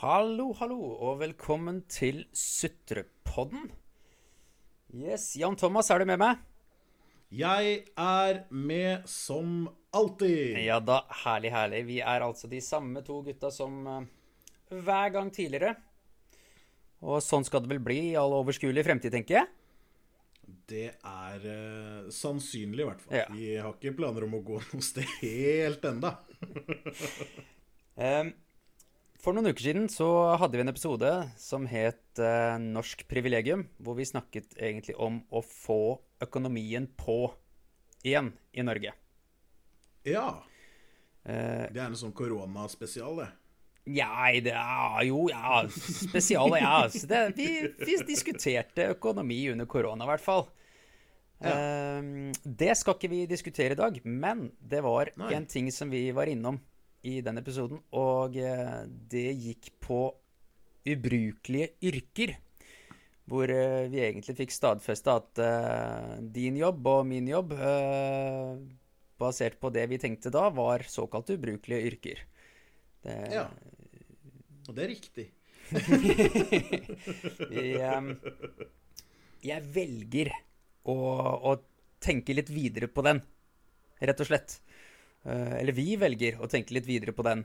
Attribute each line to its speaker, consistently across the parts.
Speaker 1: Hallo, hallo, og velkommen til Sutrepodden. Yes, Jan Thomas, er du med meg?
Speaker 2: Jeg er med som alltid.
Speaker 1: Ja da, herlig, herlig. Vi er altså de samme to gutta som eh, hver gang tidligere. Og sånn skal det vel bli i all overskuelig fremtid, tenker jeg.
Speaker 2: Det er uh, sannsynlig, i hvert fall.
Speaker 1: Ja.
Speaker 2: Vi har ikke planer om å gå noe sted helt enda.
Speaker 1: Eh, For noen uker siden så hadde vi en episode som het eh, Norsk privilegium, hvor vi snakket egentlig om å få økonomien på igjen i Norge.
Speaker 2: Ja.
Speaker 1: Eh,
Speaker 2: Det er en sånn koronaspesial, det.
Speaker 1: Nei, det er jo Ja, spesial, ja. Det, vi, vi diskuterte økonomi under korona, i hvert fall. Eh, det skal ikke vi diskutere i dag, men det var
Speaker 2: Nei.
Speaker 1: en ting som vi var innom i den episoden, og eh, det gikk på ubrukelige yrker. Hvor eh, vi egentlig fikk stadfesta at eh, din jobb og min jobb, basert på det vi tenkte da, var såkalt ubrukelige yrker. Det,
Speaker 2: Ja. Og det er riktig.
Speaker 1: jeg, jeg velger å, å tenke litt videre på den, rett og slett. Eh, Eller vi velger å tenke litt videre på den.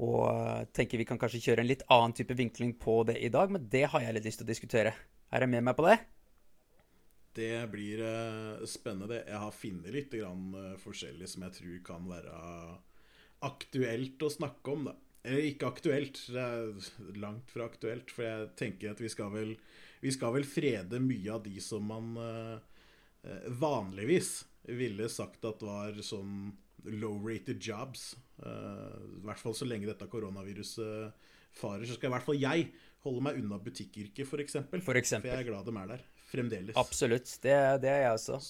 Speaker 1: Og eh, tenker vi kan kanskje kjøre en litt annen type vinkling på det i dag, men det har jeg litt lyst til å diskutere. Er jeg med meg på det?
Speaker 2: Det blir eh, spennende. Jeg har funnet litt forskjellig som jeg tror kan være aktuelt å snakke om, da. Eller ikke aktuelt, det er langt fra aktuelt. For jeg tenker at vi skal vel, vi skal vel frede mye av de som man vanligvis ville sagt at var sånn low-rated jobs. Eh, I hvert fall så lenge dette koronaviruset farer, så skal i hvert fall jeg holde meg unna butikkyrket, f.eks. For, eksempel.
Speaker 1: For eksempel.
Speaker 2: for jeg er glad de er der. Fremdeles.
Speaker 1: Absolutt. Det, det er jeg også.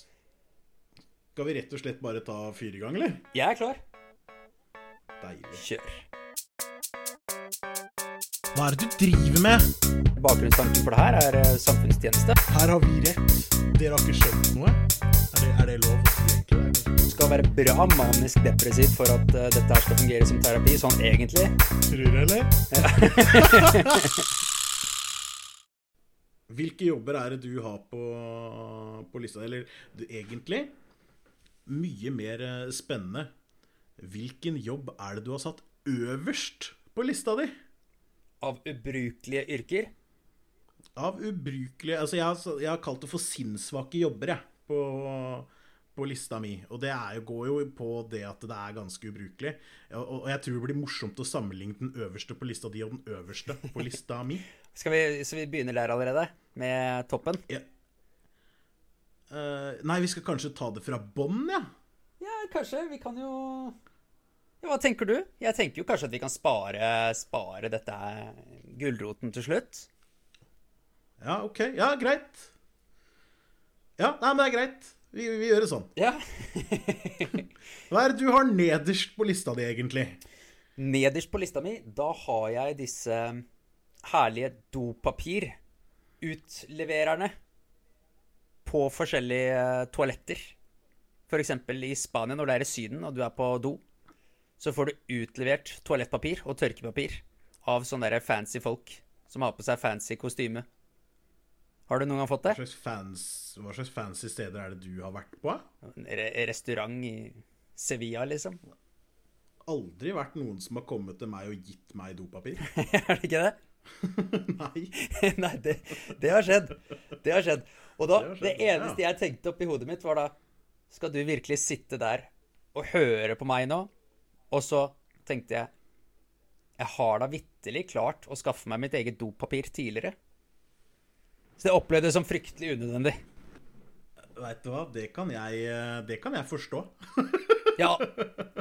Speaker 2: Skal vi rett og slett bare ta fire i gang, eller?
Speaker 1: Jeg er klar.
Speaker 2: Deilig.
Speaker 1: Kjør.
Speaker 2: Hva er det du driver med?
Speaker 1: Bakgrunnstanken for det her er eh, samfunnstjeneste.
Speaker 2: Her har vi rett. Dere har ikke skjønt noe? Er det, er det lov? Det
Speaker 1: Du skal være bra manisk depressiv for at uh, dette her skal fungere som terapi, sånn egentlig.
Speaker 2: Tror du, eller? Hvilke jobber er det du har på, på lista? Eller du, egentlig mye mer eh, spennende. Hvilken jobb er det du har satt øverst på lista di?
Speaker 1: Av ubrukelige yrker.
Speaker 2: Av ubrukelige Altså, jeg har, jeg har kalt det for sinnssvake jobber, jeg, på, på lista mi. Og det er jo, går jo på det at det er ganske ubrukelig. Og, og jeg tror det blir morsomt å sammenligne den øverste på lista di og den øverste på lista mi.
Speaker 1: Skal vi, så vi begynner der allerede? Med toppen?
Speaker 2: Ja. Uh, nei, vi skal kanskje ta det fra bånn, ja.
Speaker 1: Ja, kanskje. Vi kan jo Hva tenker du? Jeg tenker jo kanskje at vi kan spare, spare dette gulroten til slutt.
Speaker 2: Ja, OK. Ja, greit. Ja, nei, men det er greit. Vi, vi gjør det sånn.
Speaker 1: Ja.
Speaker 2: Hva er det du har nederst på lista di, egentlig?
Speaker 1: Nederst på lista mi, da har jeg disse herlige dopapirutlevererne på forskjellige toaletter. toaletter. For i Spania, når det er i Syden og du er på do, så får du utlevert toalettpapir og tørkepapir av sånne der fancy folk som har på seg fancy kostyme. Har du noen gang fått
Speaker 2: Hva
Speaker 1: det?
Speaker 2: slags, fans, hva slags fancy steder er det du har vært på?
Speaker 1: Re restaurant i Sevilla, liksom.
Speaker 2: Aldri vært noen som har kommet til meg og gitt meg dopapir.
Speaker 1: er det ikke det?
Speaker 2: Nei.
Speaker 1: Nei, det, det har skjedd. Det har skjedd. Og da,
Speaker 2: Det skjedd,
Speaker 1: det
Speaker 2: eneste
Speaker 1: eneste jeg tenkte oppi hodet mitt, var da Skal du virkelig sitte der og høre på meg nå? Og så tenkte jeg Jeg har da vitterlig klart å skaffe meg mitt eget dopapir tidligere. Så det opplevdes som fryktelig unødvendig.
Speaker 2: Vet du hva, det kan jeg, eh, det kan jeg forstå.
Speaker 1: Ja,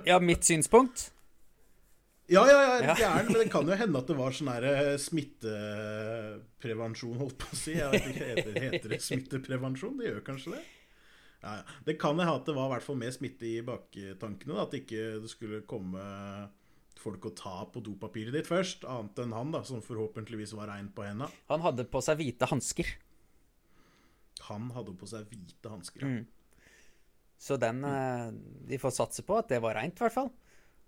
Speaker 1: ja mitt synspunkt.
Speaker 2: Ja, ja,
Speaker 1: Ja.
Speaker 2: gæren, men det kan jo hende at det var sånn her eh, smitteprevensjon, holdt på å si. Jeg vet ikke, heter, heter det smitteprevensjon? Det gjør kanskje det? Ja. Det kan jeg ha at det var i hvert fall mer smitte i baktankene. da, At ikke det skulle komme folk og ta på dopapiret ditt først. Annet enn han, da, som forhåpentligvis var rein på henda.
Speaker 1: Han hadde på seg hvite hansker.
Speaker 2: Han hadde på seg hvite hansker. ja.
Speaker 1: Mm. Så den eh, Vi får satse på at det var reint, i hvert fall.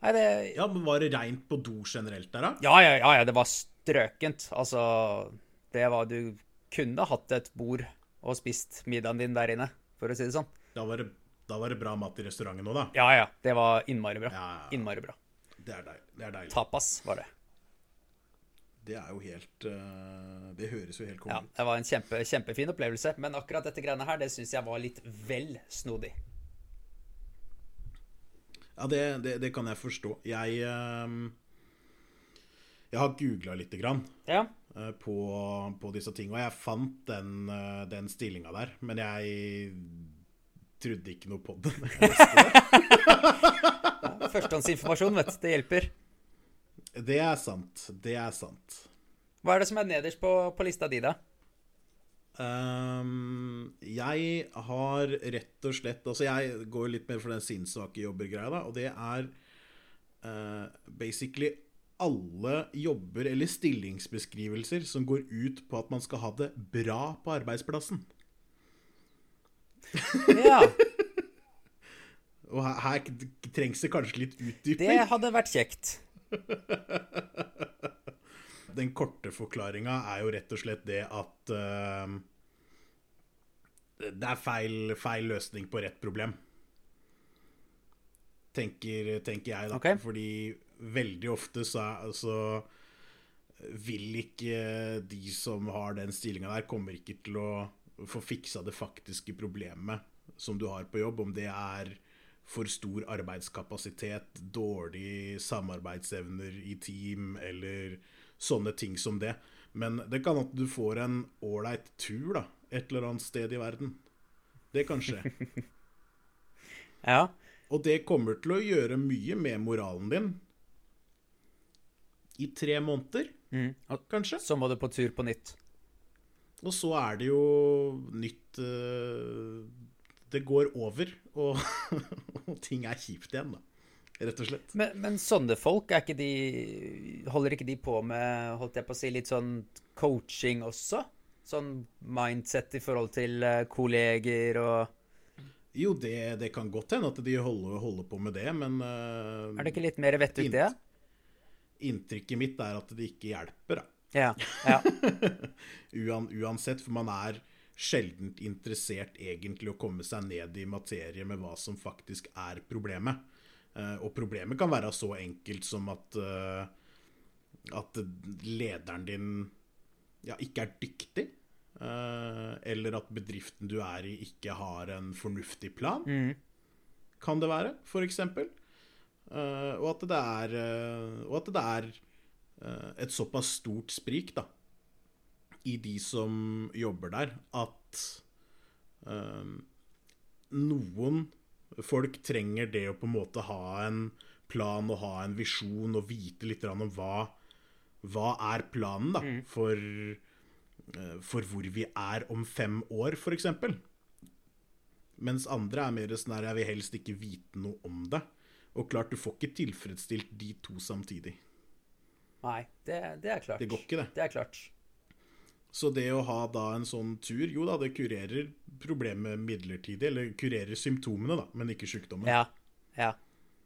Speaker 1: Nei, det
Speaker 2: Ja, men Var det reint på do generelt der, da?
Speaker 1: Ja, ja, ja, ja det, var, strøkent. Altså, det var Du kunne hatt et bord og spist middagen din der inne, for å si det sånn.
Speaker 2: Da var det, da var det bra mat i restauranten òg, da.
Speaker 1: Ja, ja. Det var innmari bra.
Speaker 2: Ja, ja, ja.
Speaker 1: Innmari bra.
Speaker 2: Det er deilig. Det, er deilig.
Speaker 1: Tapas var det.
Speaker 2: det er jo helt eh, Det høres jo helt
Speaker 1: Ja,
Speaker 2: konge ut.
Speaker 1: det var en kjempe, kjempefin opplevelse. Men akkurat dette greiene her, det syns jeg var litt vel snodig.
Speaker 2: Ja, det, det, det kan jeg forstå. Jeg eh, Jeg har googla lite grann.
Speaker 1: Ja.
Speaker 2: eh, På, på disse tingene. Jeg fant den, eh, den stillinga der, men jeg trodde ikke noe på den.
Speaker 1: Førstehåndsinformasjon, vet du. Det hjelper.
Speaker 2: Det er sant. Det er sant.
Speaker 1: Hva er det som er nederst på, på lista di, da?
Speaker 2: Um, jeg har rett og slett Altså, jeg går litt mer for den sinnssvake jobber-greia, da, og det er uh, basically alle jobber eller stillingsbeskrivelser som går ut på at man skal ha det bra på arbeidsplassen.
Speaker 1: Ja,
Speaker 2: Og her, her trengs det kanskje litt
Speaker 1: det hadde vært kjekt.
Speaker 2: Den korte forklaringa er jo rett og slett det at uh, det er feil, feil løsning på rett problem. Tenker, tenker jeg, da.
Speaker 1: Okay.
Speaker 2: Fordi veldig ofte så, er- så vil ikke de som har den stillinga der, kommer ikke til å få fiksa det faktiske problemet som du har på jobb, om det er for stor arbeidskapasitet, dårlig samarbeidsevner i team eller sånne ting som det. Men det kan at du får en ålreit tur da, et eller annet sted i verden. Det kan skje.
Speaker 1: Ja.
Speaker 2: Og det kommer til å gjøre mye med moralen din i tre måneder,
Speaker 1: Mm.
Speaker 2: Kanskje.
Speaker 1: så må du på tur på nytt.
Speaker 2: Og så er det jo nytt eh, Det går over, og, og ting er kjipt igjen, da. Rett og slett.
Speaker 1: Men, men sånne folk, er ikke de Holder ikke de på med holdt jeg på å si, litt sånn coaching også? Sånn mindset i forhold til eh, kolleger og
Speaker 2: Jo, det, det kan godt hende at de holder, holder på med det, men uh,
Speaker 1: Er det ikke litt mer vett ut det?
Speaker 2: inntrykket mitt er at det ikke hjelper, da.
Speaker 1: Ja. ja.
Speaker 2: Uan, uansett, for man er sjeldent interessert egentlig å komme seg ned i materie med hva som faktisk er problemet. Uh, og problemet kan være så enkelt som at uh, at lederen din ja, ikke er dyktig. Eh, eller at bedriften du er i, ikke har en fornuftig plan. Kan det være, for eksempel. Eh, og at det er, eh, og at det er et såpass stort sprik, da i de som jobber der, at eh, noen folk trenger det å på en måte ha en plan og ha en visjon og vite litt om hva, hva er planen da, for, eh, for hvor vi er om fem år, f.eks. Mens andre er mer sånn her Jeg vil helst ikke vite noe om det. Og klart, du får ikke tilfredsstilt de to samtidig.
Speaker 1: Nei, det, det er klart.
Speaker 2: Det går ikke, det.
Speaker 1: Det er klart.
Speaker 2: Så det å ha da en sånn tur, jo da, det kurerer problemet midlertidig. Eller kurerer symptomene, da, men ikke sykdommen,
Speaker 1: Ja. Ja.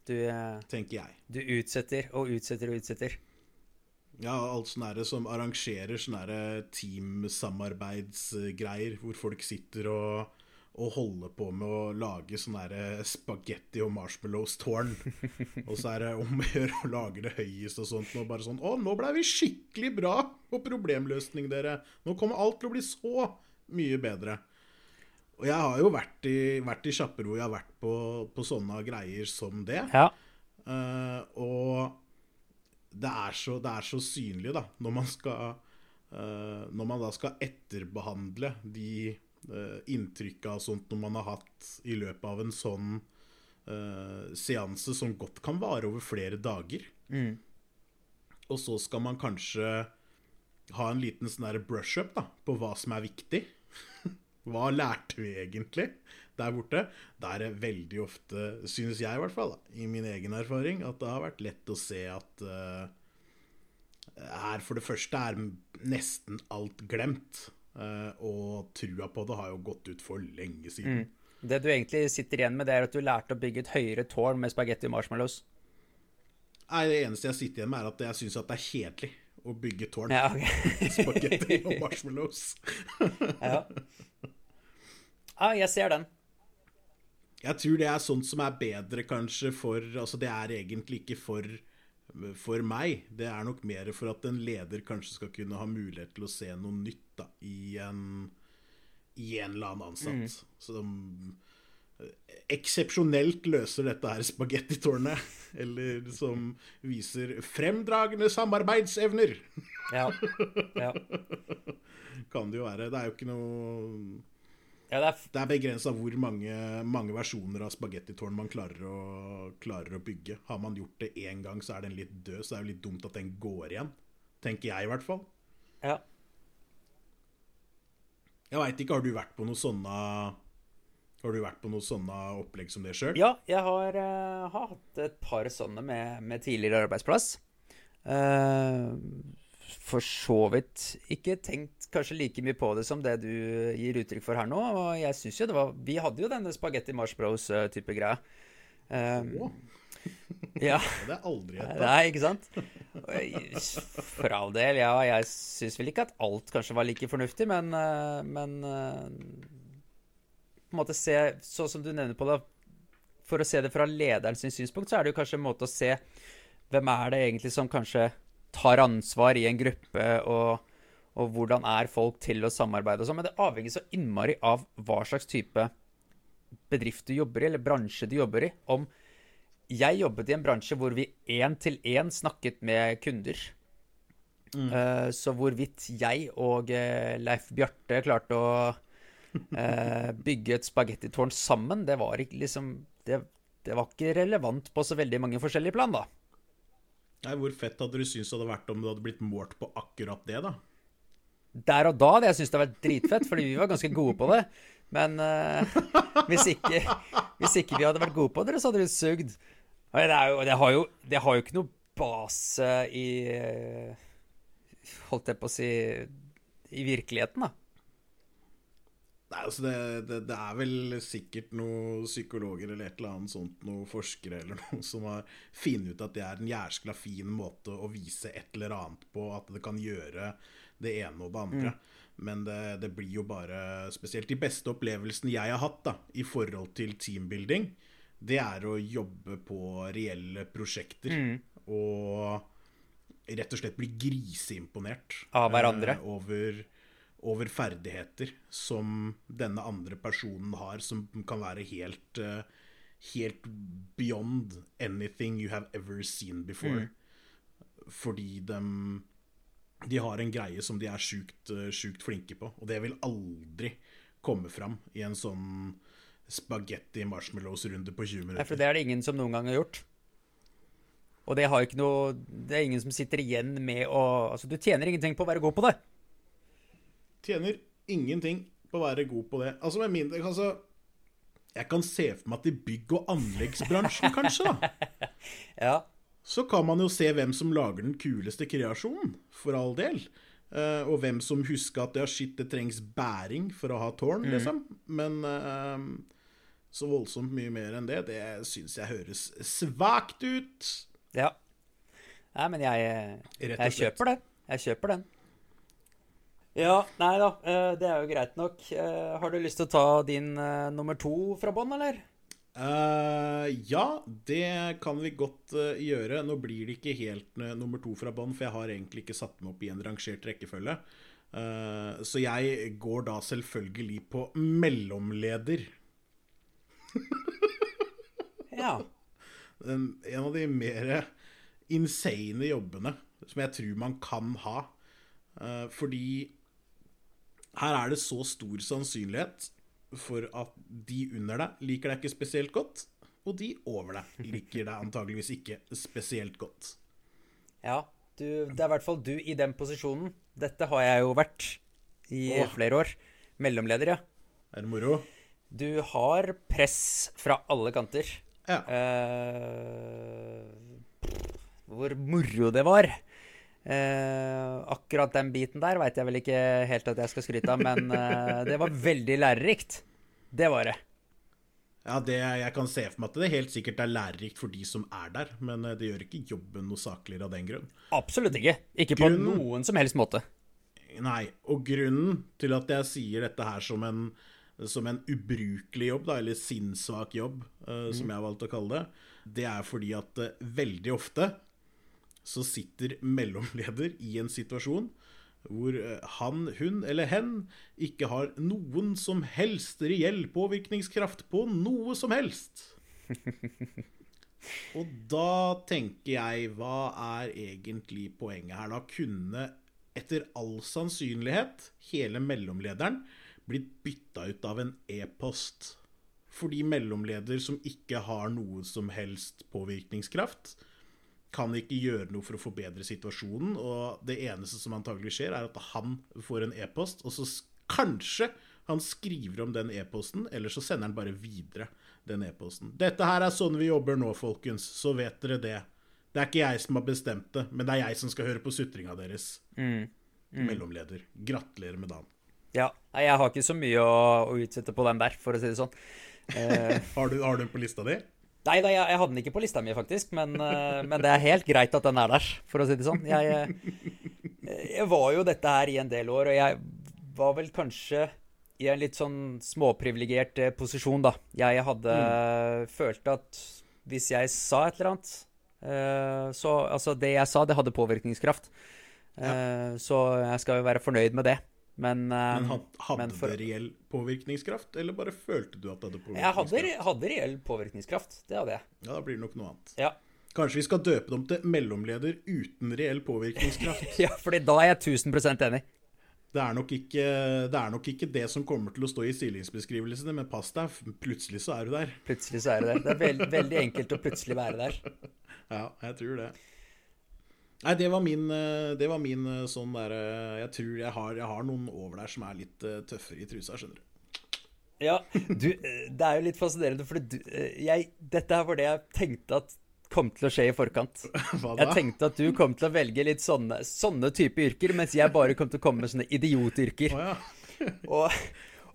Speaker 1: Du, eh,
Speaker 2: tenker jeg.
Speaker 1: du utsetter og utsetter og utsetter.
Speaker 2: Ja, alt sånn her som arrangerer sånne her teamsamarbeidsgreier, hvor folk sitter og, og holder på med å lage sånn her spagetti og marshmallows-tårn. og så er det om å gjøre å lage det høyest og sånt. Og bare sånn Å, nå blei vi skikkelig bra på problemløsning, dere. Nå kommer alt til å bli så mye bedre. Og jeg har jo vært i, vært i sjapper hvor jeg har vært på, på sånne greier som det.
Speaker 1: Ja.
Speaker 2: Uh, og det er, så, det er så synlig, da, når man skal uh, Når man da skal etterbehandle de uh, inntrykka og sånt når man har hatt i løpet av en sånn uh, seanse som godt kan vare over flere dager.
Speaker 1: Mm.
Speaker 2: Og så skal man kanskje ha en liten sånn brush-up da, på hva som er viktig. Hva lærte vi egentlig der borte? Da er det veldig ofte, synes jeg i hvert fall, da, i min egen erfaring, at det har vært lett å se at uh, her for det første er nesten alt glemt. Uh, og trua på det har jo gått ut for lenge siden.
Speaker 1: Det du egentlig sitter igjen med, det er at du lærte å bygge et høyere tårn med spagetti og marshmallows.
Speaker 2: Nei, Det eneste jeg sitter igjen med, er at jeg syns at det er kjedelig å bygge tårn.
Speaker 1: Ja, okay.
Speaker 2: Spagetti og marshmallows.
Speaker 1: ja. ja, jeg ser den.
Speaker 2: Jeg tror det er sånt som er bedre, kanskje, for Altså, det er egentlig ikke for, for meg. Det er nok mer for at en leder kanskje skal kunne ha mulighet til å se noe nytt da, i en, i en eller annen ansatt. Som eh, eksepsjonelt løser dette her spagettitårnet. Eller som viser fremdragende samarbeidsevner.
Speaker 1: Ja. ja.
Speaker 2: Kan det jo være. Det er jo ikke noe
Speaker 1: ja det er,
Speaker 2: Det er begrensa hvor mange, mange versjoner av spagettitårn man klarer å, klarer å bygge. Har man gjort det én gang, så er den litt død, så er det litt dumt at den går igjen. Tenker jeg, i hvert fall.
Speaker 1: ja.
Speaker 2: Jeg veit ikke, har du vært på noe sånne Har du vært på noe sånne opplegg som det sjøl?
Speaker 1: Ja, jeg har, uh, har hatt et par sånne med, med tidligere arbeidsplass. Eh, for så vidt ikke tenkt kanskje like mye på det som det du gir uttrykk for her nå. Og jeg synes jo det var Vi hadde jo denne spagetti marshmallows-type greia. Um,
Speaker 2: oh.
Speaker 1: ja.
Speaker 2: Det er aldri et
Speaker 1: Nei, ikke sant? For all del, ja. Jeg syns vel ikke at alt kanskje var like fornuftig, men, eh, men eh, på en måte se, sånn som du nevner på det, for å se det fra lederens synspunkt, så er det jo kanskje en måte å se hvem er det egentlig som kanskje tar ansvar i en gruppe, og, og hvordan er folk til å samarbeide og sånn. Men det avhenger så innmari av hva slags type bedrift du jobber i, eller bransje du jobber i. Om jeg jobbet i en bransje hvor vi én til én snakket med kunder. Eh, så hvorvidt jeg og uh, Leif Bjarte klarte å uh, bygge et spagettitårn sammen, det var ikke liksom det, det var ikke relevant på så veldig mange forskjellige plan, da.
Speaker 2: Nei, Hvor fett hadde du syntes det hadde vært om du hadde blitt målt på akkurat det, da?
Speaker 1: Der og da hadde jeg syntes det vært dritfett, fordi vi var ganske gode på det. Men uh, hvis, ikke, hvis ikke vi hadde vært gode på det, så hadde vi sugd. Det, jo, det, har jo, det har jo ikke noe base i Holdt jeg på å si I virkeligheten, da.
Speaker 2: Nei, altså det, det, det er vel sikkert noen psykologer eller et eller annet sånt, noen forskere eller noe, som har funnet ut at det er en jæskla fin måte å vise et eller annet på, at det kan gjøre det ene og det andre. Men det, det blir jo bare Spesielt de beste opplevelsene jeg har hatt da, i forhold til teambuilding, det er å jobbe på reelle prosjekter. Og rett og slett bli griseimponert
Speaker 1: Av hverandre.
Speaker 2: Uh, over, over ferdigheter som denne andre personen har, som kan være helt eh, Helt beyond anything you have ever seen before. Fordi de De har en greie som de er sjukt, eh, sjukt flinke på, og det vil aldri komme fram i en sånn spagetti marshmallows-runde på 20
Speaker 1: Nei,
Speaker 2: minutter.
Speaker 1: for det er det ingen som noen gang har gjort. Og det har ikke noe Det er ingen som sitter igjen med å Altså, du tjener ingenting på å være god på det.
Speaker 2: Tjener ingenting på å være god på det. Altså med mindre altså, Jeg kan se for meg at i bygg- og anleggsbransjen, kanskje, da,
Speaker 1: Ja.
Speaker 2: så kan man jo se hvem som lager den kuleste kreasjonen, for all del. Uh, og hvem som husker at ja, shit, det trengs bæring for å ha tårn, liksom. Men uh, så voldsomt mye mer enn det, det syns jeg høres svakt ut.
Speaker 1: ja. Nei, men jeg, jeg kjøper det. Jeg kjøper den. Ja, nei da. eh, Det er jo greit nok. Eh, Har du lyst til å ta din eh, nummer to fra bånn, eller?
Speaker 2: Uh, ja, det kan vi godt uh, gjøre. Nå blir det ikke helt uh, nummer to fra bånn, for jeg har egentlig ikke satt meg opp i en rangert rekkefølge. Så jeg går da selvfølgelig på mellomleder.
Speaker 1: Ja.
Speaker 2: En, en av de mer insane jobbene som jeg tror man kan ha. Fordi her er det så stor sannsynlighet for at de under deg liker deg ikke spesielt godt, og de over deg liker deg antageligvis ikke spesielt godt.
Speaker 1: Ja. Du, det er i hvert fall du i den posisjonen. Dette har jeg jo vært i
Speaker 2: Åh.
Speaker 1: flere år. Mellomleder, ja.
Speaker 2: Er det moro?
Speaker 1: Du har press fra alle kanter.
Speaker 2: Ja.
Speaker 1: Eh, hvor moro det var. Eh, akkurat den biten der veit jeg vel ikke helt at jeg skal skryte av, men eh, det var veldig lærerikt. Det var det.
Speaker 2: Ja, det, Jeg kan se for meg at det helt sikkert er lærerikt for de som er der, men eh, det gjør ikke jobben noe sakligere av den grunn.
Speaker 1: Absolutt ikke. Ikke på
Speaker 2: Grunnen-
Speaker 1: noen som helst måte.
Speaker 2: Nei, og grunnen til at jeg sier dette her som en, som en ubrukelig jobb, da, eller sinnssvak jobb, eh, som jeg har valgt å kalle det, det er fordi at eh, veldig ofte så sitter mellomleder i en situasjon hvor eh, han, hun eller hen ikke har noen som helst reell påvirkningskraft på noe som helst. Og da tenker jeg, hva er egentlig poenget her? Da kunne etter all sannsynlighet hele mellomlederen blitt bytta ut av en e-post. Fordi mellomleder som ikke har noe som helst påvirkningskraft, kan ikke gjøre noe for å forbedre situasjonen, og det eneste som antagelig skjer, er at han får en e-post, og så kanskje han skriver om den e-posten, eller så sender han bare videre den e-posten. Dette her er sånn vi jobber nå, folkens, så vet dere det. Det er ikke jeg som har bestemt det, men det er jeg som skal høre på sutringa deres. Mellomleder. Gratulerer med dagen.
Speaker 1: Ja. Jeg har ikke så mye å, å utsette på den der, for å si det sånn. Eh,
Speaker 2: Har du, har du den på lista di?
Speaker 1: Nei da, jeg, jeg hadde den ikke på lista mi, faktisk, men, eh, men det er helt greit at den er der, for å si det sånn. Jeg, eh, jeg var jo dette her i en del år, og jeg var vel kanskje i en litt sånn småprivilegert eh, posisjon, da. Jeg hadde følt at hvis jeg sa et eller annet Så altså, det jeg sa, det hadde påvirkningskraft. Ja. Så jeg skal jo være fornøyd med det. Men, eh,
Speaker 2: Men hadde
Speaker 1: men for-
Speaker 2: det reell påvirkningskraft, eller bare følte du at det hadde påvirkningskraft?
Speaker 1: jeg hadde, hadde reell påvirkningskraft. Det hadde jeg.
Speaker 2: Ja, da blir det nok noe annet.
Speaker 1: Ja.
Speaker 2: Kanskje vi skal døpe dem til mellomleder uten reell påvirkningskraft.
Speaker 1: ja, for da er jeg 1000% enig.
Speaker 2: Det er, ikke, det er nok ikke det som kommer til å stå i stillingsbeskrivelsene, men pass deg, plutselig så er du der.
Speaker 1: Plutselig så er du der. Det er veld, veldig enkelt å plutselig være der.
Speaker 2: Ja, jeg tror det. Nei, det var min, eh, det var min eh, sånn derre Jeg tror jeg har, jeg har noen over der som er litt eh, tøffere i trusa, skjønner du.
Speaker 1: Ja, du, eh, det er jo litt fascinerende, for du, eh, jeg, dette her var det jeg tenkte at kom til å skje i forkant. Jeg tenkte at du kom til å velge litt sånne, sånne type yrker, mens jeg bare kom til å komme med sånne idiotyrker.
Speaker 2: Oh, ja.
Speaker 1: Og,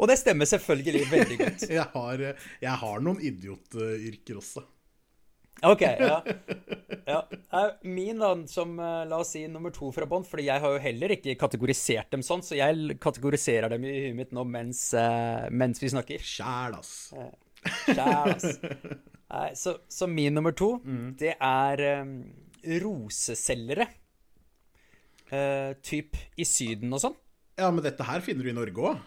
Speaker 1: og det stemmer selvfølgelig veldig godt.
Speaker 2: Jeg har, eh, jeg har noen idiotyrker også.
Speaker 1: Ok, ja. ja. Eh, Min da, som eh, la oss si nummer to fra bånn, fordi jeg har jo heller ikke kategorisert dem sånn, så jeg kategoriserer dem i huet mitt nå mens, eh, mens vi snakker.
Speaker 2: Sjæl, ass.
Speaker 1: Kjære, ass. Nei, så, så min nummer to, det er um, roseselgere. Uh, typ i Syden og sånn.
Speaker 2: Ja, men dette her finner du i Norge òg.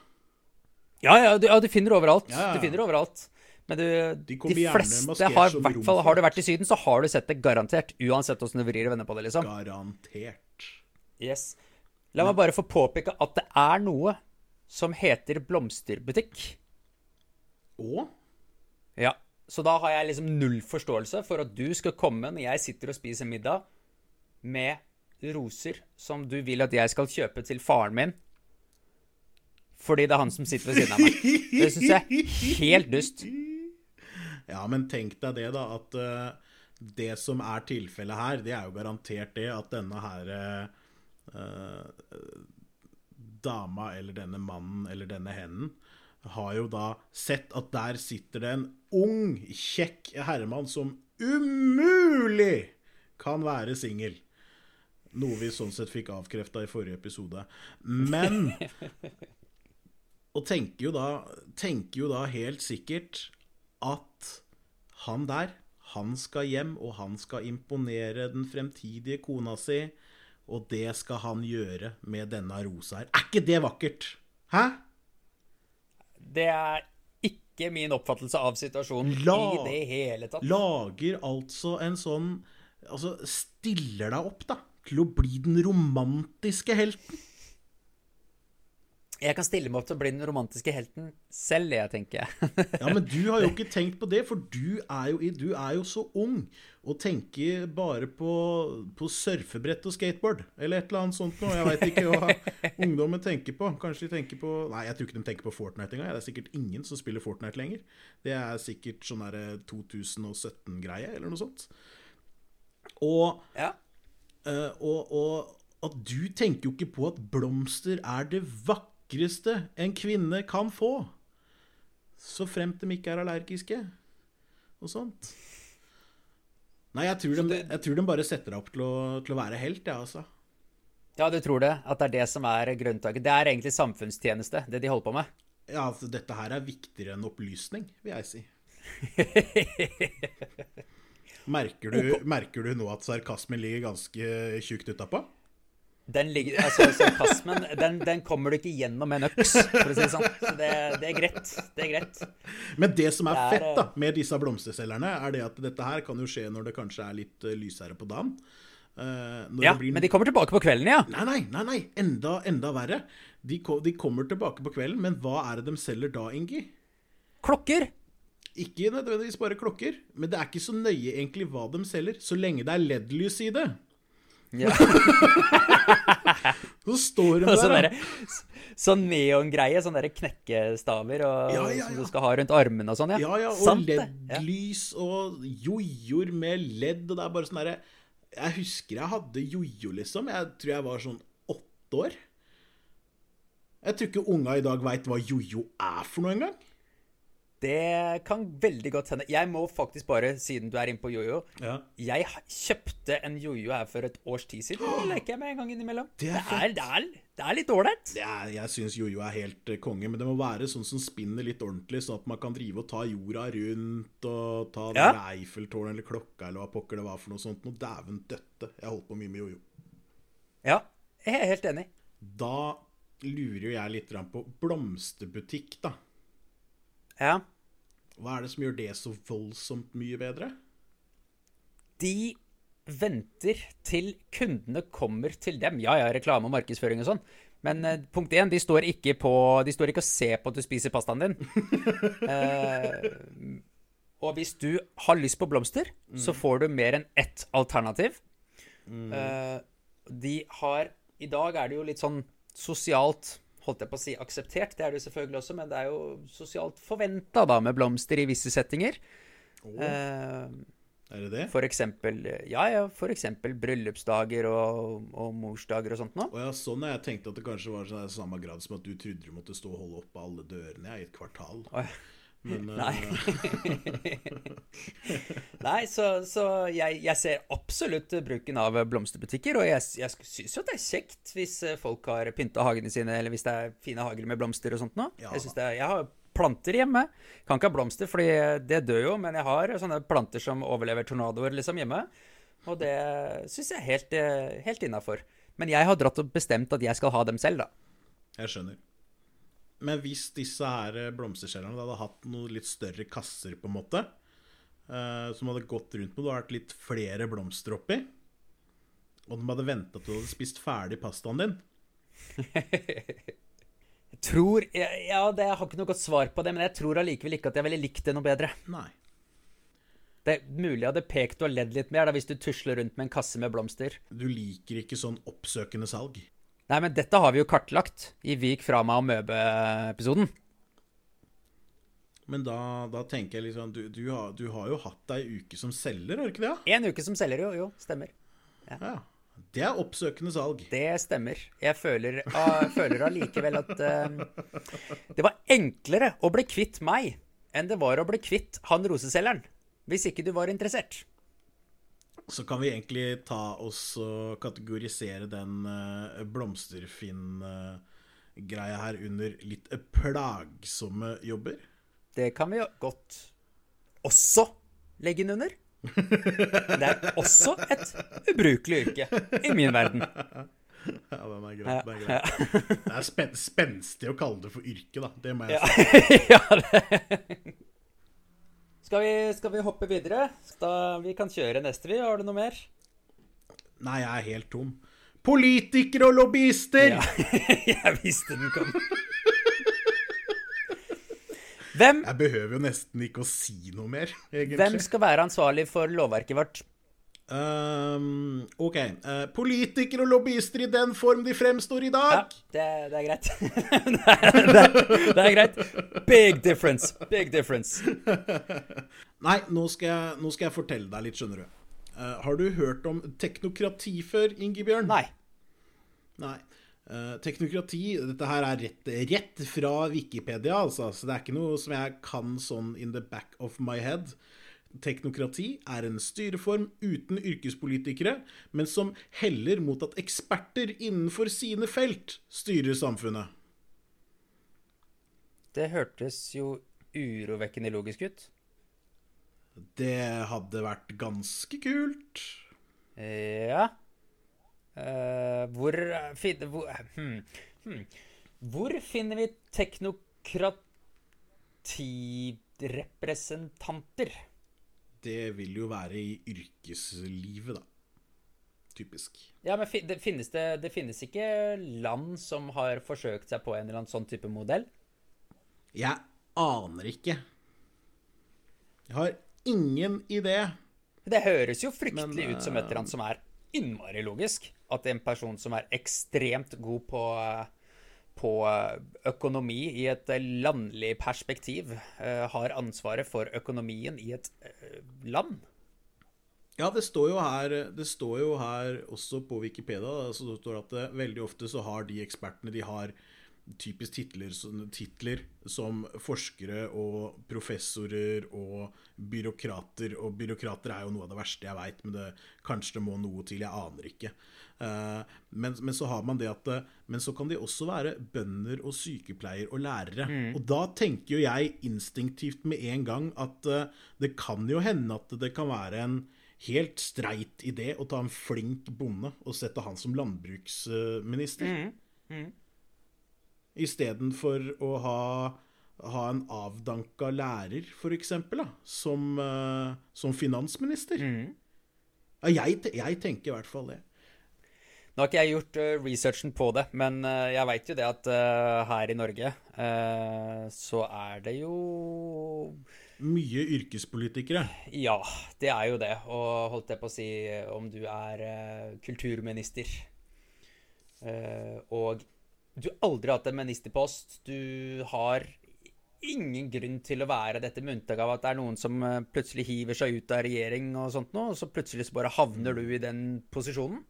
Speaker 1: Ja, ja, du, ja, du finner overalt.
Speaker 2: Ja, ja.
Speaker 1: Du finner overalt. Men du,
Speaker 2: De
Speaker 1: de, fleste har, hvert fall, har du vært i Syden, så har du sett det garantert. Uansett åssen du vrir og vender på det, liksom.
Speaker 2: Garantert.
Speaker 1: Yes. La meg bare få påpeke at det er noe som heter blomsterbutikk.
Speaker 2: Å?
Speaker 1: Ja, så da har jeg liksom null forståelse for at du skal komme når jeg sitter og spiser middag med roser som du vil at jeg skal kjøpe til faren min. Fordi det er han som sitter ved siden av meg. Det syns jeg er helt dust.
Speaker 2: Ja, men tenk deg det, da, at uh, det som er tilfellet her, det er jo garantert det at denne her uh, dama eller denne mannen eller denne henden har jo da sett at der sitter det en ung, kjekk herremann som umulig kan være singel. Noe vi sånn sett fikk avkrefta i forrige episode. Men Og tenker jo da, tenker jo da helt sikkert at han der, han skal hjem, og han skal imponere den fremtidige kona si, og det skal han gjøre med denne rosa her. Er ikke det vakkert? Hæ?
Speaker 1: Det er ikke min oppfattelse av situasjonen
Speaker 2: La-
Speaker 1: i det hele tatt.
Speaker 2: Lager altså en sånn Altså stiller deg opp, da, til å bli den romantiske helten.
Speaker 1: Jeg kan stille meg opp til å bli den romantiske helten selv, jeg, tenker jeg.
Speaker 2: Ja, men du har jo ikke tenkt på det, for du er jo, du er jo så ung og tenker bare på, på surfebrett og skateboard, eller et eller annet sånt noe. Jeg veit ikke hva ungdommen tenker på. Kanskje de tenker på Nei, jeg tror ikke de tenker på Fortnite engang. Det er sikkert ingen som spiller Fortnite lenger. Det er sikkert sånn derre 2017-greie, eller noe sånt. Og
Speaker 1: Ja.
Speaker 2: Eh, og, og at du tenker jo ikke på at blomster er det vakreste en kvinne kan få. Så fremt de ikke er allergiske. og sånt. Nei, jeg tror, de, jeg tror de bare setter deg opp til å, til å være helt, jeg, ja, altså.
Speaker 1: Ja, du tror det? At det er det som er grunntaket? Det er egentlig samfunnstjeneste, det de holder på med?
Speaker 2: Ja, altså, dette her er viktigere enn opplysning, vil jeg si. merker, du, merker du nå at sarkasmen ligger ganske tjukt utapå?
Speaker 1: Den ligger, altså Sarkasmen den, den, kommer du ikke gjennom med en øks, for å si det sånn. Så det, det, er greit. Det er greit.
Speaker 2: Men det som er, det er fett da, eh, med disse blomsterselgerne, er det at dette her kan jo skje når det kanskje er litt uh, lysere på dagen.
Speaker 1: Uh, ja, blir... men de kommer tilbake på kvelden, ja.
Speaker 2: Nei, nei, nei, nei. Enda, enda verre. De, de, kommer tilbake på kvelden, men hva er det de selger da, Ingi?
Speaker 1: Klokker.
Speaker 2: Ikke nødvendigvis bare klokker, men det er ikke så nøye egentlig hva de selger, så lenge det er LED-lys i det. Ja. så står de
Speaker 1: sånn der. Sånn neongreie, sånne der knekkestaver og, ja, ja, som du skal ha rundt armene og sånn,
Speaker 2: ja. Ja, ja, og LED-lys og jojoer med ledd, og det er bare sånn derre Jeg husker jeg hadde jojo, liksom. Jeg tror jeg var sånn åtte år. Jeg tror ikke unga i dag veit hva jojo er for noe engang.
Speaker 1: Det kan veldig godt hende. Jeg må faktisk bare, siden du er inne på jojo ja. Jeg kjøpte en jojo her for et års tid siden. Det leker jeg med en gang innimellom. Det er, det er, det er, det er litt ålreit.
Speaker 2: Jeg syns jojo er helt uh, konge, men det må være sånn som spinner litt ordentlig, sånn at man kan drive og ta jorda rundt og ta ja. Eiffeltårnet eller klokka eller hva pokker det var for noe sånt. Noe dæven døtte. Jeg holdt på mye med jojo.
Speaker 1: Ja, jeg er helt enig.
Speaker 2: Da lurer jo jeg litt på blomsterbutikk, da.
Speaker 1: Ja.
Speaker 2: Hva er det som gjør det så voldsomt mye bedre?
Speaker 1: De venter til kundene kommer til dem. Ja, ja, reklame og markedsføring og sånn. Men uh, punkt én, de står ikke på De står ikke og ser på at du spiser pastaen din. uh, og hvis du har lyst på blomster, mm. så får du mer enn ett alternativ. Mm. Uh, de har I dag er det jo litt sånn sosialt holdt jeg på å si akseptert, det er det selvfølgelig også, men det er jo sosialt forventa da med blomster i visse settinger.
Speaker 2: Oh. Eh, er det det?
Speaker 1: For eksempel, ja, ja, for eksempel bryllupsdager og, og morsdager og sånt noe.
Speaker 2: Oh, ja, sånn jeg tenkte at det kanskje var sånn samme grad som at du trodde du måtte stå og holde oppe alle dørene i et kvartal.
Speaker 1: Oh, ja. Men, Nei. Eh, Nei, så, så jeg, jeg, ser absolutt bruken av blomsterbutikker. Og jeg, jeg syns jo det er kjekt hvis eh, folk har pynta hagene sine, eller hvis det er fine hager med blomster og sånt noe. Ja. Jeg, er, jeg har planter hjemme. Kan ikke ha blomster, fordi det dør jo, men jeg har sånne planter som overlever tornadoer liksom hjemme. Og det syns jeg er helt, eh, helt innafor. Men jeg har dratt og bestemt at jeg skal ha dem selv, da.
Speaker 2: Jeg skjønner. Men hvis disse her eh, blomsterselgerne hadde hatt noen litt større kasser, på en måte, uh, som hadde gått rundt med, det vært litt flere blomster oppi, og de hadde venta til du hadde spist ferdig pastaen din
Speaker 1: Jeg tror Ja, det, jeg har ikke noe godt svar på det, men jeg tror allikevel ikke at jeg ville likt det noe bedre.
Speaker 2: Nei.
Speaker 1: Det er mulig jeg hadde pekt og ledd litt mer da, hvis du tusler rundt med en kasse med blomster.
Speaker 2: Du liker ikke sånn oppsøkende salg?
Speaker 1: Nei, men dette har vi jo kartlagt i Vik fra meg og Møbe-episoden.
Speaker 2: Men da, da, tenker jeg liksom du, du, har, du, har, jo hatt ei uke som selger, har du ikke det?
Speaker 1: En uke som selger, jo. Jo, stemmer.
Speaker 2: Ja. ja. Det er oppsøkende salg.
Speaker 1: Det stemmer. Jeg føler, uh, føler allikevel at uh, det var enklere å bli kvitt meg enn det var å bli kvitt han roseselgeren. Hvis ikke du var interessert
Speaker 2: så kan vi egentlig ta oss og kategorisere den uh, blomsterfinn-greia her under litt plagsomme jobber.
Speaker 1: Det kan vi jo godt også legge inn under. Det er også et ubrukelig yrke i min verden.
Speaker 2: Ja, den er greit. Den er, greit. Det er spen spenstig å kalle det for yrke, da. Det må jeg si.
Speaker 1: ja, det skal vi, skal vi hoppe videre? Da, vi kan kjøre neste, vi. Har du noe mer?
Speaker 2: Nei, jeg er helt tom. Politikere og lobbyister! Ja,
Speaker 1: jeg visste den kom. Hvem
Speaker 2: Jeg behøver jo nesten ikke å si noe mer,
Speaker 1: egentlig. Hvem skal være ansvarlig for lovverket vårt?
Speaker 2: Um, OK. Uh, politikere og lobbyister i den form de fremstår i dag. Ja,
Speaker 1: det, det er greit. det, det, er greit. Big difference. Big difference.
Speaker 2: Nei, nå skal, jeg, nå skal, jeg, fortelle deg litt, skjønner du. Uh, har du hørt om teknokrati før, Ingebjørn?
Speaker 1: Nei.
Speaker 2: Nei. Uh, teknokrati Dette her er rett, rett, fra Wikipedia, altså. Så det er ikke noe som jeg kan sånn in the back of my head. Teknokrati er en styreform uten yrkespolitikere, men som heller mot at eksperter innenfor sine felt styrer samfunnet.
Speaker 1: Det hørtes jo urovekkende logisk ut.
Speaker 2: Det hadde vært ganske kult.
Speaker 1: Ja uh, Hvor, finner hvor, hmm, hmm. hvor finner vi teknokratirepresentanter?
Speaker 2: Det vil jo være i yrkeslivet, da. Typisk.
Speaker 1: Ja, men det finnes, det, det finnes ikke land som har forsøkt seg på en eller annen sånn type modell?
Speaker 2: Jeg aner ikke. Jeg har ingen idé.
Speaker 1: Det høres jo fryktelig Men, ut som et eller annet som er innmari logisk. At en person som er ekstremt god på, på økonomi i et landlig perspektiv, eh, har ansvaret for økonomien i et eh, land.
Speaker 2: Ja, det står jo her, står jo her også på Wikipedia så det står at eh, veldig ofte så har de ekspertene de har typisk titler, titler, som forskere og professorer og byråkrater. Og byråkrater er jo noe av det verste jeg veit, men det, kanskje det må noe til. Jeg aner ikke. Uh, men, men, så har man det at Men så kan de også være bønder og sykepleier og lærere. Mm. Og da tenker jo jeg instinktivt med en gang at uh, det kan jo hende at det kan være en helt streit idé å ta en flink bonde og sette han som landbruksminister. Mm. Mm istedenfor å ha, ha en avdanka lærer, f.eks., som, uh, som finansminister. Mm. Ja, jeg, jeg, tenker i hvert fall det.
Speaker 1: Nå har ikke jeg gjort uh, researchen på det, men uh, jeg veit jo det at her i Norge så er det jo
Speaker 2: Mye yrkespolitikere.
Speaker 1: Ja, det er jo det. Og holdt jeg på å si, om du er kulturminister og du har aldri hatt en ministerpost. Du har ingen grunn til å være dette med unntak av at det er noen som eh, plutselig hiver seg ut av regjering og sånt noe, og så plutselig så bare havner du i den posisjonen.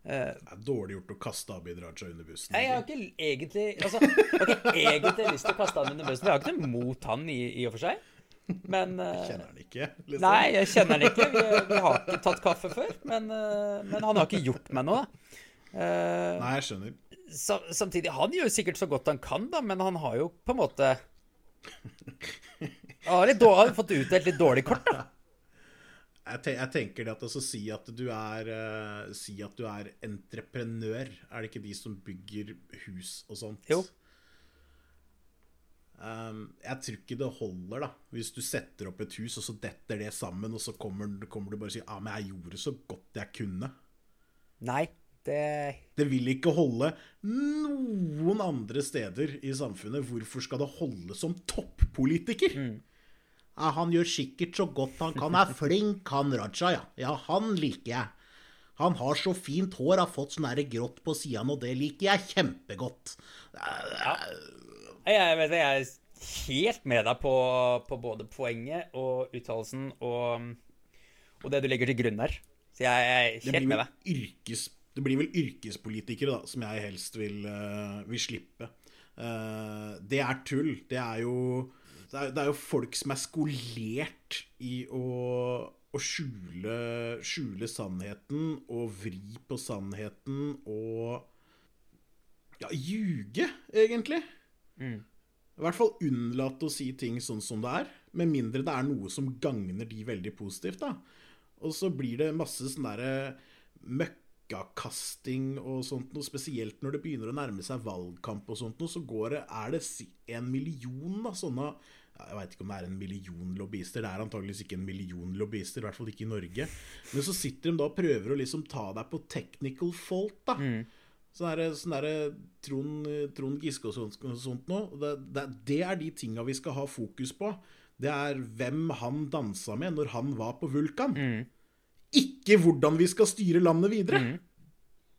Speaker 2: Uh, det er dårlig gjort å kaste Abid Raja under bussen.
Speaker 1: Jeg har ikke egentlig altså, jeg har ikke egentlig lyst til å kaste han under bussen. Jeg har ikke noe mot han i, i og for seg. Men uh,
Speaker 2: Kjenner han ikke?
Speaker 1: Liksom. Nei, jeg kjenner han ikke. Vi, vi, har ikke tatt kaffe før. Men, uh, men han har ikke gjort meg noe, da.
Speaker 2: Nei, jeg skjønner
Speaker 1: samtidig, han gjør sikkert så godt han kan, da, men han har jo på en måte Han har, har fått utdelt litt dårlig kort, da.
Speaker 2: Jeg, te jeg tenker det at altså, si at du er uh, Si at du er entreprenør, er det ikke de som bygger hus og sånt?
Speaker 1: Jo.
Speaker 2: Um, jeg tror ikke det holder, da. Hvis du setter opp et hus, og så detter det sammen, og så kommer, kommer du bare og sier ah, men jeg gjorde så godt jeg kunne.
Speaker 1: Nei. Det
Speaker 2: Det vil ikke holde noen andre steder i samfunnet. Hvorfor skal det holde som toppolitiker? Mm. Ja, han gjør sikkert så godt han kan. Er flink, han Raja, ja. Ja, han liker jeg. Han har så fint hår, har fått sånn grått på sidene, og det liker jeg kjempegodt. Ja.
Speaker 1: Jeg, vet, jeg er helt med deg på, på både poenget og uttalelsen og, og, det du legger til grunn der. Så jeg er helt med deg.
Speaker 2: Det blir yrkes det blir vel yrkespolitikere da, som jeg helst vil, uh, vil slippe. Uh, det er tull. Det er, jo, det er, det er jo folk som er skolert i å, å skjule, skjule, sannheten og vri på sannheten og ja, ljuge, egentlig. Mm. I hvert fall unnlate å si ting sånn som det er. Med mindre det er noe som gagner de veldig positivt. da. Og så blir det masse sånn derre møkk møkkakasting og sånt noe, spesielt når det begynner å nærme seg valgkamp og sånt noe, så går det, er det en million da, sånne jeg veit ikke om det er en million lobbyister. Det er antageligvis ikke en million lobbyister, i hvert fall ikke i Norge. Men så sitter de da og prøver å liksom ta deg på technical fault, da. Mm. Sånn derre sånn der, Trond, Trond, Giske og sånt, sånt noe. Det, det, det, er de tinga vi skal ha fokus på. Det er hvem han dansa med når han var på Vulkan. Mm. Ikke hvordan vi skal styre landet videre. Mm.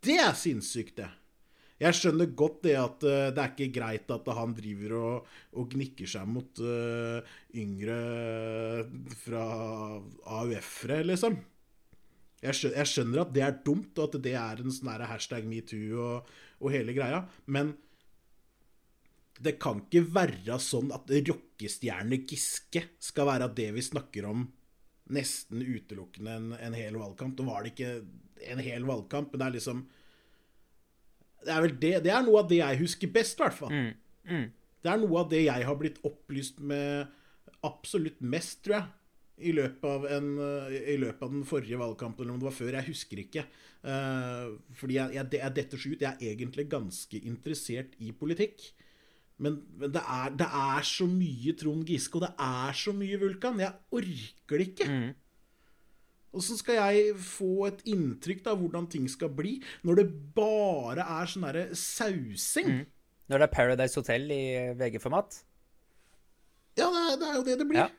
Speaker 2: Det er sinnssykt, det. Jeg skjønner godt det at uh, det er ikke greit at han driver og, og gnikker seg mot uh, yngre fra AUF-ere, liksom. Jeg skjønner, jeg skjønner, at det er dumt, og at det er en sånn hashtag metoo og, og hele greia, men det kan ikke være sånn at rockestjerne Giske skal være det vi snakker om nesten utelukkende en, en hel valgkamp. Nå var det ikke en hel valgkamp, men det er liksom Det er vel det Det er noe av det jeg husker best, i hvert fall. Det er noe av det jeg har blitt opplyst med absolutt mest, tror jeg. I løpet, av en, I løpet av den forrige valgkampen, eller om det var før. Jeg husker ikke. Uh, fordi jeg, jeg, jeg detter så ut. Jeg er egentlig ganske interessert i politikk. Men, men det, er, det er så mye Trond Giske, og det er så mye Vulkan. Jeg orker det ikke. Åssen skal jeg få et inntrykk av hvordan ting skal bli, når det bare er sånn derre sausing?
Speaker 1: Når det er Paradise Hotel i VG-format.
Speaker 2: Ja, det er, det er jo det det blir.
Speaker 1: Ja.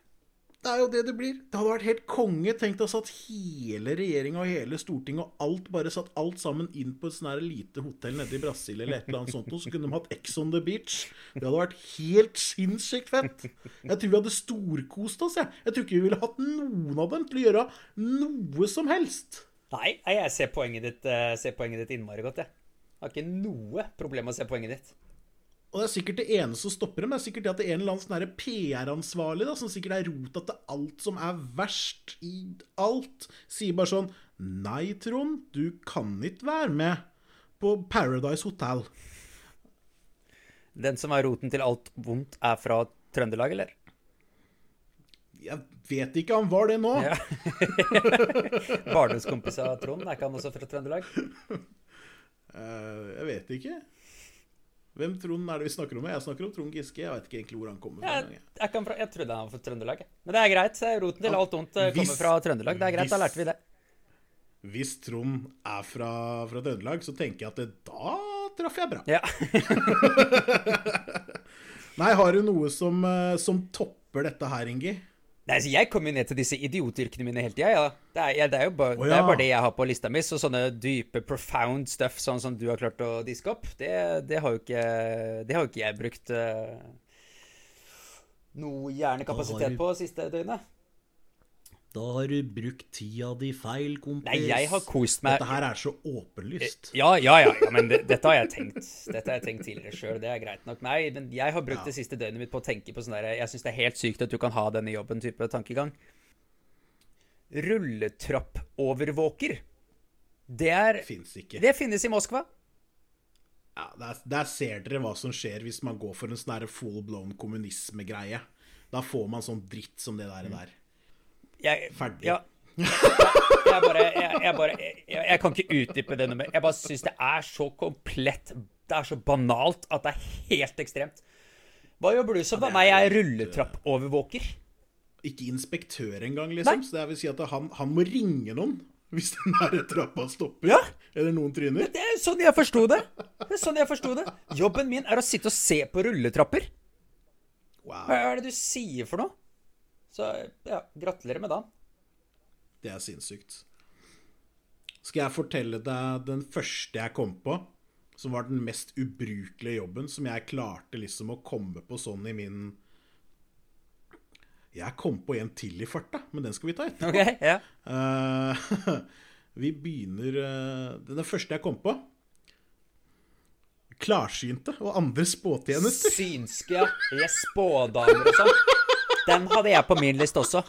Speaker 2: Det er jo det det blir. Det hadde vært helt konge. Tenk deg satt hele regjeringa og hele Stortinget og alt bare satt alt sammen inn på et her lite hotell nede i Brasil eller et eller annet sånt, og så kunne de hatt Ex on the beach. Det hadde vært helt sinnssykt fett. Jeg tror vi hadde storkost oss, jeg. Jeg tror ikke vi ville hatt noen av dem til å gjøre noe som helst.
Speaker 1: Nei, jeg ser poenget ditt, eh, ser poenget ditt innmari godt, jeg. Har ikke noe problem med å se poenget ditt.
Speaker 2: Og det er sikkert det ene som stopper dem. Det er sikkert det at det er en eller annen sånn PR-ansvarlig som sikkert er rota til alt som er verst i alt, sier bare sånn Nei, Trond, du kan ikke være med på Paradise Hotel.
Speaker 1: Den som er roten til alt vondt, er fra Trøndelag, eller?
Speaker 2: Jeg vet ikke, han var det nå.
Speaker 1: Ja. Barndomskompis av Trond, er ikke han også fra Trøndelag?
Speaker 2: Uh, jeg vet ikke. Hvem Trond er det vi snakker om? Jeg snakker om Trond Giske. Jeg vet ikke egentlig hvor han kommer fra.
Speaker 1: Jeg, fra, jeg trodde han var fra Trøndelag. Men det er greit. Roten til alt vondt eh, kommer
Speaker 2: Hvis-
Speaker 1: fra Trøndelag. Det er greit, da lærte vi det.
Speaker 2: Hvis Trond er fra, fra Trøndelag, så tenker jeg at det, da traff jeg bra.
Speaker 1: Ja.
Speaker 2: Nei, har du noe som, eh, som topper dette her, Ingi?
Speaker 1: Nei, så Jeg kommer jo ned til disse idiotyrkene mine hele tida. Ja. Det, er, ja, det, er jo bare,
Speaker 2: Å,
Speaker 1: det er bare det jeg har på lista mi. Så sånne dype, profound stuff, sånn som du har klart å diske opp, det, det har jo ikke Det har jo ikke jeg brukt uh, noe hjernekapasitet på siste døgnet.
Speaker 2: Da har du brukt tida di feil, kompis.
Speaker 1: Nei, jeg har kost meg
Speaker 2: Dette her er så åpenlyst.
Speaker 1: Ja, ja, ja, ja men det, dette har jeg tenkt Dette har jeg tenkt tidligere sjøl, det er greit nok. Nei, men jeg har brukt
Speaker 2: Ja.
Speaker 1: det siste døgnet mitt på å tenke på sånn der Jeg syns det er helt sykt at du kan ha denne jobben-type tankegang. Rulletrappovervåker. Det er
Speaker 2: Fins ikke.
Speaker 1: Det finnes i Moskva.
Speaker 2: Ja, der, der ser dere hva som skjer hvis man går for en sånn full blown kommunismegreie. Da får man sånn dritt som det der. der.
Speaker 1: Jeg,
Speaker 2: Ferdig.
Speaker 1: Ja. Jeg bare Jeg, bare jeg, kan ikke utdype det noe mer. Jeg bare syns det er så komplett Det er så banalt at det er helt ekstremt. Hva jobber du som? Ja, Nei, jeg er
Speaker 2: helt,
Speaker 1: rulletrappovervåker.
Speaker 2: Ikke inspektør engang, liksom.
Speaker 1: Nei.
Speaker 2: Så det vil si at han, han må ringe noen hvis den der trappa stopper.
Speaker 1: Ja.
Speaker 2: Eller noen tryner.
Speaker 1: Det er sånn jeg forsto det. Det er sånn jeg forsto det. Jobben min er å sitte og se på rulletrapper.
Speaker 2: Wow,
Speaker 1: Hva er det du sier for noe? Så ja, gratulerer med dagen.
Speaker 2: det er sinnssykt. Skal jeg fortelle deg den første jeg kom på, som var den mest ubrukelige jobben, som jeg klarte liksom å komme på sånn i min Jeg kom på en til i farta, men den skal vi ta etterpå.
Speaker 1: Okay, Ja.
Speaker 2: uh, vi begynner uh, Den første jeg kom på Klarsynte og andre spåtjenester.
Speaker 1: Synske, ja. Spådamer og sånn. Den hadde jeg på min liste også.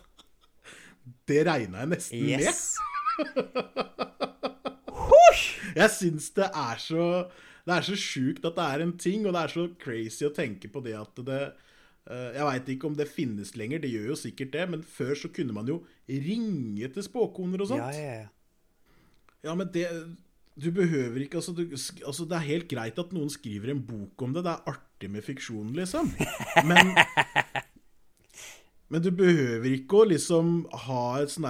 Speaker 2: Det regna jeg nesten med.
Speaker 1: Yes.
Speaker 2: Jeg syns det er så Det er så sjukt at det er en ting, og det er så crazy å tenke på det at det eh, Jeg veit ikke om det finnes lenger, det gjør jo sikkert det, men før så kunne man jo ringe til spåkoner og sånt.
Speaker 1: Ja, ja, ja.
Speaker 2: Ja, men det Du behøver ikke altså, du, altså, Det er helt greit at noen skriver en bok om det. Det er artig med fiksjon, liksom. Men Men du behøver ikke å liksom ha et sånn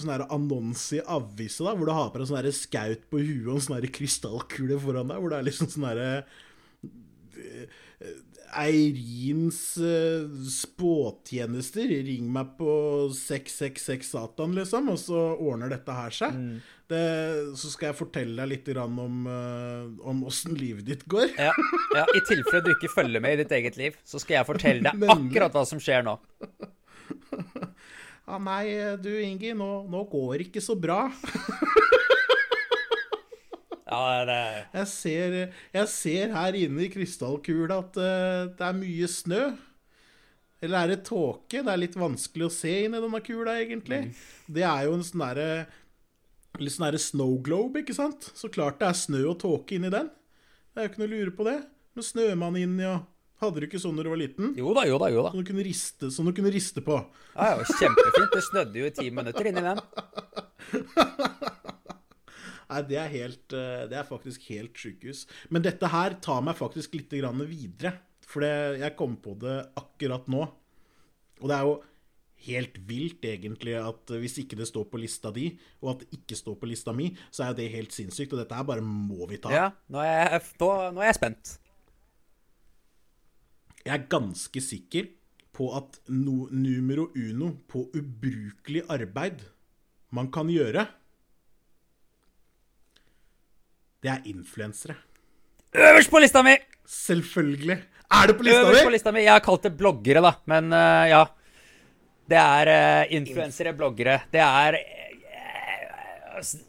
Speaker 2: sånn annonse i avisa hvor du har på deg sånn skaut på huet og en sånn krystallkule foran deg, hvor det er liksom sånn derre eh, Eirins eh, spåtjenester, ring meg på 666 Satan, liksom, og så ordner dette her seg. Det, så skal jeg fortelle deg litt grann om, uh, om åssen livet ditt går.
Speaker 1: Ja, ja, I tilfelle du ikke følger med i ditt eget liv, så skal jeg fortelle deg akkurat hva som skjer nå.
Speaker 2: Ja, nei, du Ingi, nå, nå går det ikke så bra.
Speaker 1: Ja, det
Speaker 2: Jeg ser, jeg ser her inne i krystallkula at uh, det er mye snø. Eller er det tåke? Det er litt vanskelig å se inn i denne kula, egentlig. Det er jo en sånn derre Litt sånn derre snow globe, ikke sant? Så klart det er snø og tåke inni den. Det er jo ikke noe å lure på det. Med snømann inni og Hadde du ikke sånn da du var liten?
Speaker 1: Jo da, jo da, jo da.
Speaker 2: Som du kunne riste, du kunne riste på.
Speaker 1: Ja, ja, Kjempefint. Det snødde jo i ti minutter inni den.
Speaker 2: Nei, det er, helt, eh, det er faktisk helt sjukehus. Men dette her tar meg faktisk litt grann videre. For jeg kom på det akkurat nå. Og det er jo helt vilt, egentlig, at hvis ikke det står på lista di, og at det ikke står på lista mi, så er jo det helt sinnssykt. Og dette her bare må vi ta.
Speaker 1: Ja, nå er jeg, nå, nå er jeg spent.
Speaker 2: Jeg er ganske sikker på at no, numero uno på ubrukelig arbeid man kan gjøre, det er influensere.
Speaker 1: Øverst på lista mi!
Speaker 2: Selvfølgelig. Er det på lista
Speaker 1: Øverst på lista mi. Jeg har kalt det bloggere, da, men uh, ja. Det er uh, influensere, bloggere. Det er uh, altså,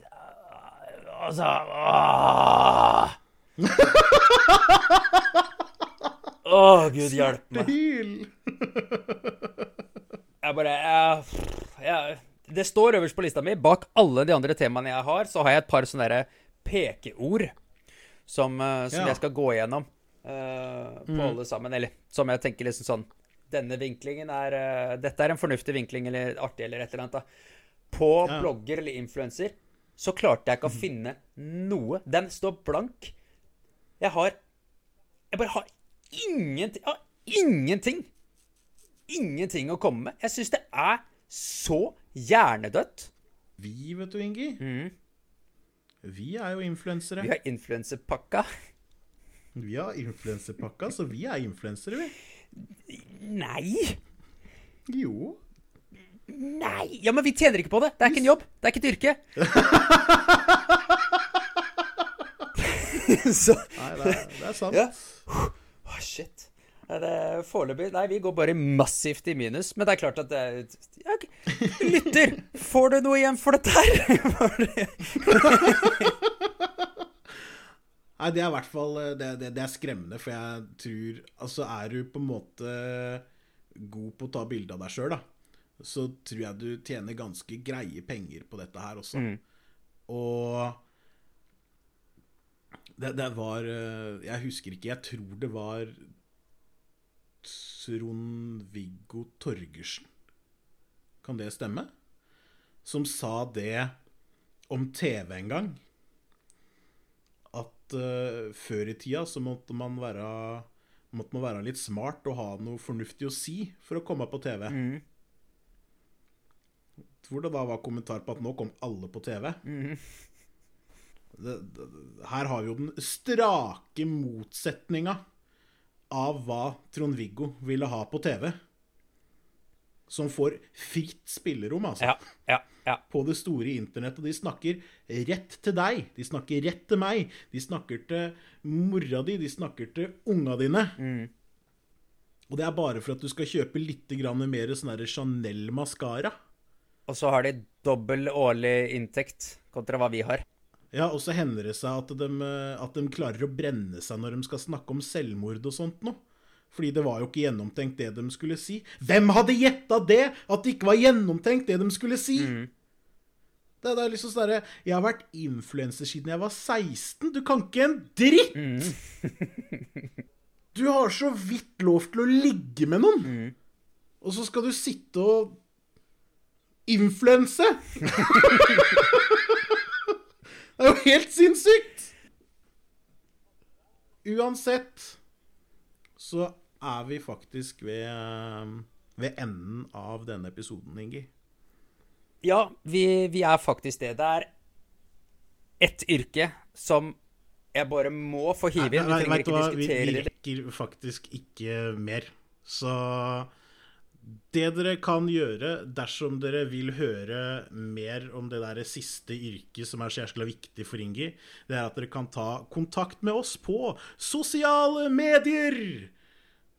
Speaker 1: Altså åh. Åh, gud hjelpe meg. Jeg bare jeg, jeg, Det står øverst på lista mi. Bak alle de andre temaene jeg har, så har jeg et par sånne pekeord som, eh, som
Speaker 2: Ja.
Speaker 1: jeg skal gå igjennom uh, på alle sammen. Eller som jeg tenker liksom sånn Denne vinklingen er uh, Dette er en fornuftig vinkling eller artig eller et eller annet. da. På
Speaker 2: Ja.
Speaker 1: blogger eller influenser så klarte jeg ikke å finne noe. Den står blank. Jeg har Jeg bare har ingenting Jeg har ingenting ingenting å komme med. Jeg syns det er så hjernedødt.
Speaker 2: Vi, vet du, Ingi.
Speaker 1: Mm.
Speaker 2: Vi er jo influensere.
Speaker 1: Vi har influensepakka.
Speaker 2: Vi har influenserpakka, så vi er influensere, vi.
Speaker 1: Nei!
Speaker 2: Jo.
Speaker 1: Nei! Ja, men vi tjener ikke på det. Det er ikke en jobb. Det er ikke et yrke. så
Speaker 2: Nei, det er, det er sant.
Speaker 1: Ja. Åh, shit. Foreløpig Nei, vi går bare massivt i minus. Men det er klart at det er ja. Lytter, får du noe igjen for dette her?
Speaker 2: Nei, det er i hvert fall eh, det, det, det er skremmende, for jeg tror Altså, er du på en måte god på å ta bilde av deg sjøl, da, så tror jeg du tjener ganske greie penger på dette her også. Og det, det var eh, Jeg husker ikke, jeg tror det var Trond-Viggo Torgersen. Kan det stemme? Som sa det om TV en gang at uh, før i tida så måtte man være måtte man være litt smart og ha noe fornuftig å si for å komme på TV. Hvor det da var kommentar på at nå kom alle på TV. Det, her har vi jo den strake motsetninga av hva Trond-Viggo ville ha på TV. Som får fritt spillerom, altså
Speaker 1: Ja, ja, ja.
Speaker 2: på det store internettet. De snakker rett til deg. De snakker rett til meg. De snakker til mora di. De snakker til unga dine. Og det er bare for at du skal kjøpe litt grann mer sånn Chanel maskara.
Speaker 1: Og så har de dobbel årlig inntekt kontra hva vi har.
Speaker 2: Ja, og så hender det seg at de, at de klarer å brenne seg når de skal snakke om selvmord og sånt noe. Fordi det var jo ikke gjennomtenkt det de skulle si. Hvem hadde gjetta det? At det ikke var gjennomtenkt det de skulle si? Det, det er liksom sånn Jeg har vært influenser siden jeg var 16. Du kan ikke en dritt! Du har så vidt lov til å ligge med noen. Og så skal du sitte og influense! det er jo helt sinnssykt! Uansett så er vi faktisk ved, ved enden av denne episoden, Ingi.
Speaker 1: Ja, vi, vi er faktisk det. Det er ett yrke som jeg bare må få hive inn. Vi trenger ikke diskutere det.
Speaker 2: vi rekker faktisk ikke mer. Så det dere kan gjøre dersom dere vil høre mer om det der siste yrket som er så jæskla viktig for Ingi, det er at dere kan ta kontakt med oss på sosiale medier!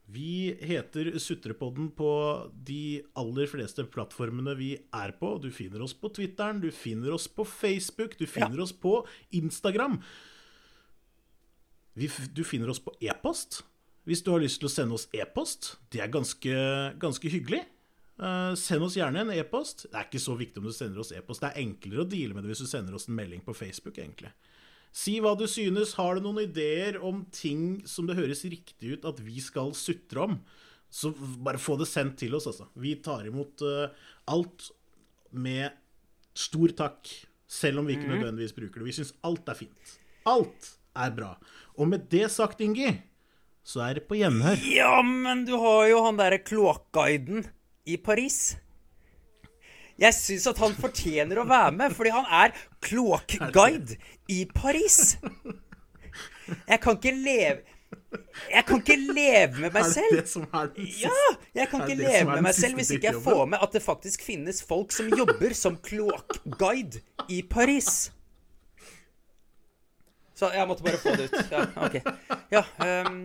Speaker 2: Vi heter Sutrepodden på de aller fleste plattformene vi er på. Du finner oss på Twitteren, du finner oss på Facebook, du finner oss på Instagram. Du finner oss på e-post. Hvis du har lyst til å sende oss e-post, det er ganske, ganske hyggelig. Uh, send oss gjerne en e-post. Det er ikke så viktig om du sender oss e-post. Det er enklere å deale med det hvis du sender oss en melding på Facebook, egentlig. Si hva du synes. Har du noen ideer om ting som det høres riktig ut at vi skal sutre om, så bare få det sendt til oss, altså. Vi tar imot uh, alt med stor takk, selv om vi ikke mm. nødvendigvis bruker det. Vi syns alt er fint. Alt er bra. Og med det sagt, Ingi, så er det på gjenhør.
Speaker 1: Ja, men du har jo han derre kloakkguiden i Paris. Jeg syns at han fortjener å være med, fordi han er kloakkguide i Paris. Jeg kan ikke leve jeg kan ikke leve med meg selv.
Speaker 2: Er det det som er den
Speaker 1: siste? Ja, jeg kan ikke leve med meg selv hvis ikke jeg får med at det faktisk finnes folk som jobber som kloakkguide i Paris. Så jeg måtte bare få det ut. Ja, ok. Ja, um,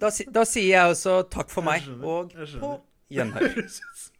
Speaker 1: da, da, sier jeg også takk for meg, og på gjenhør.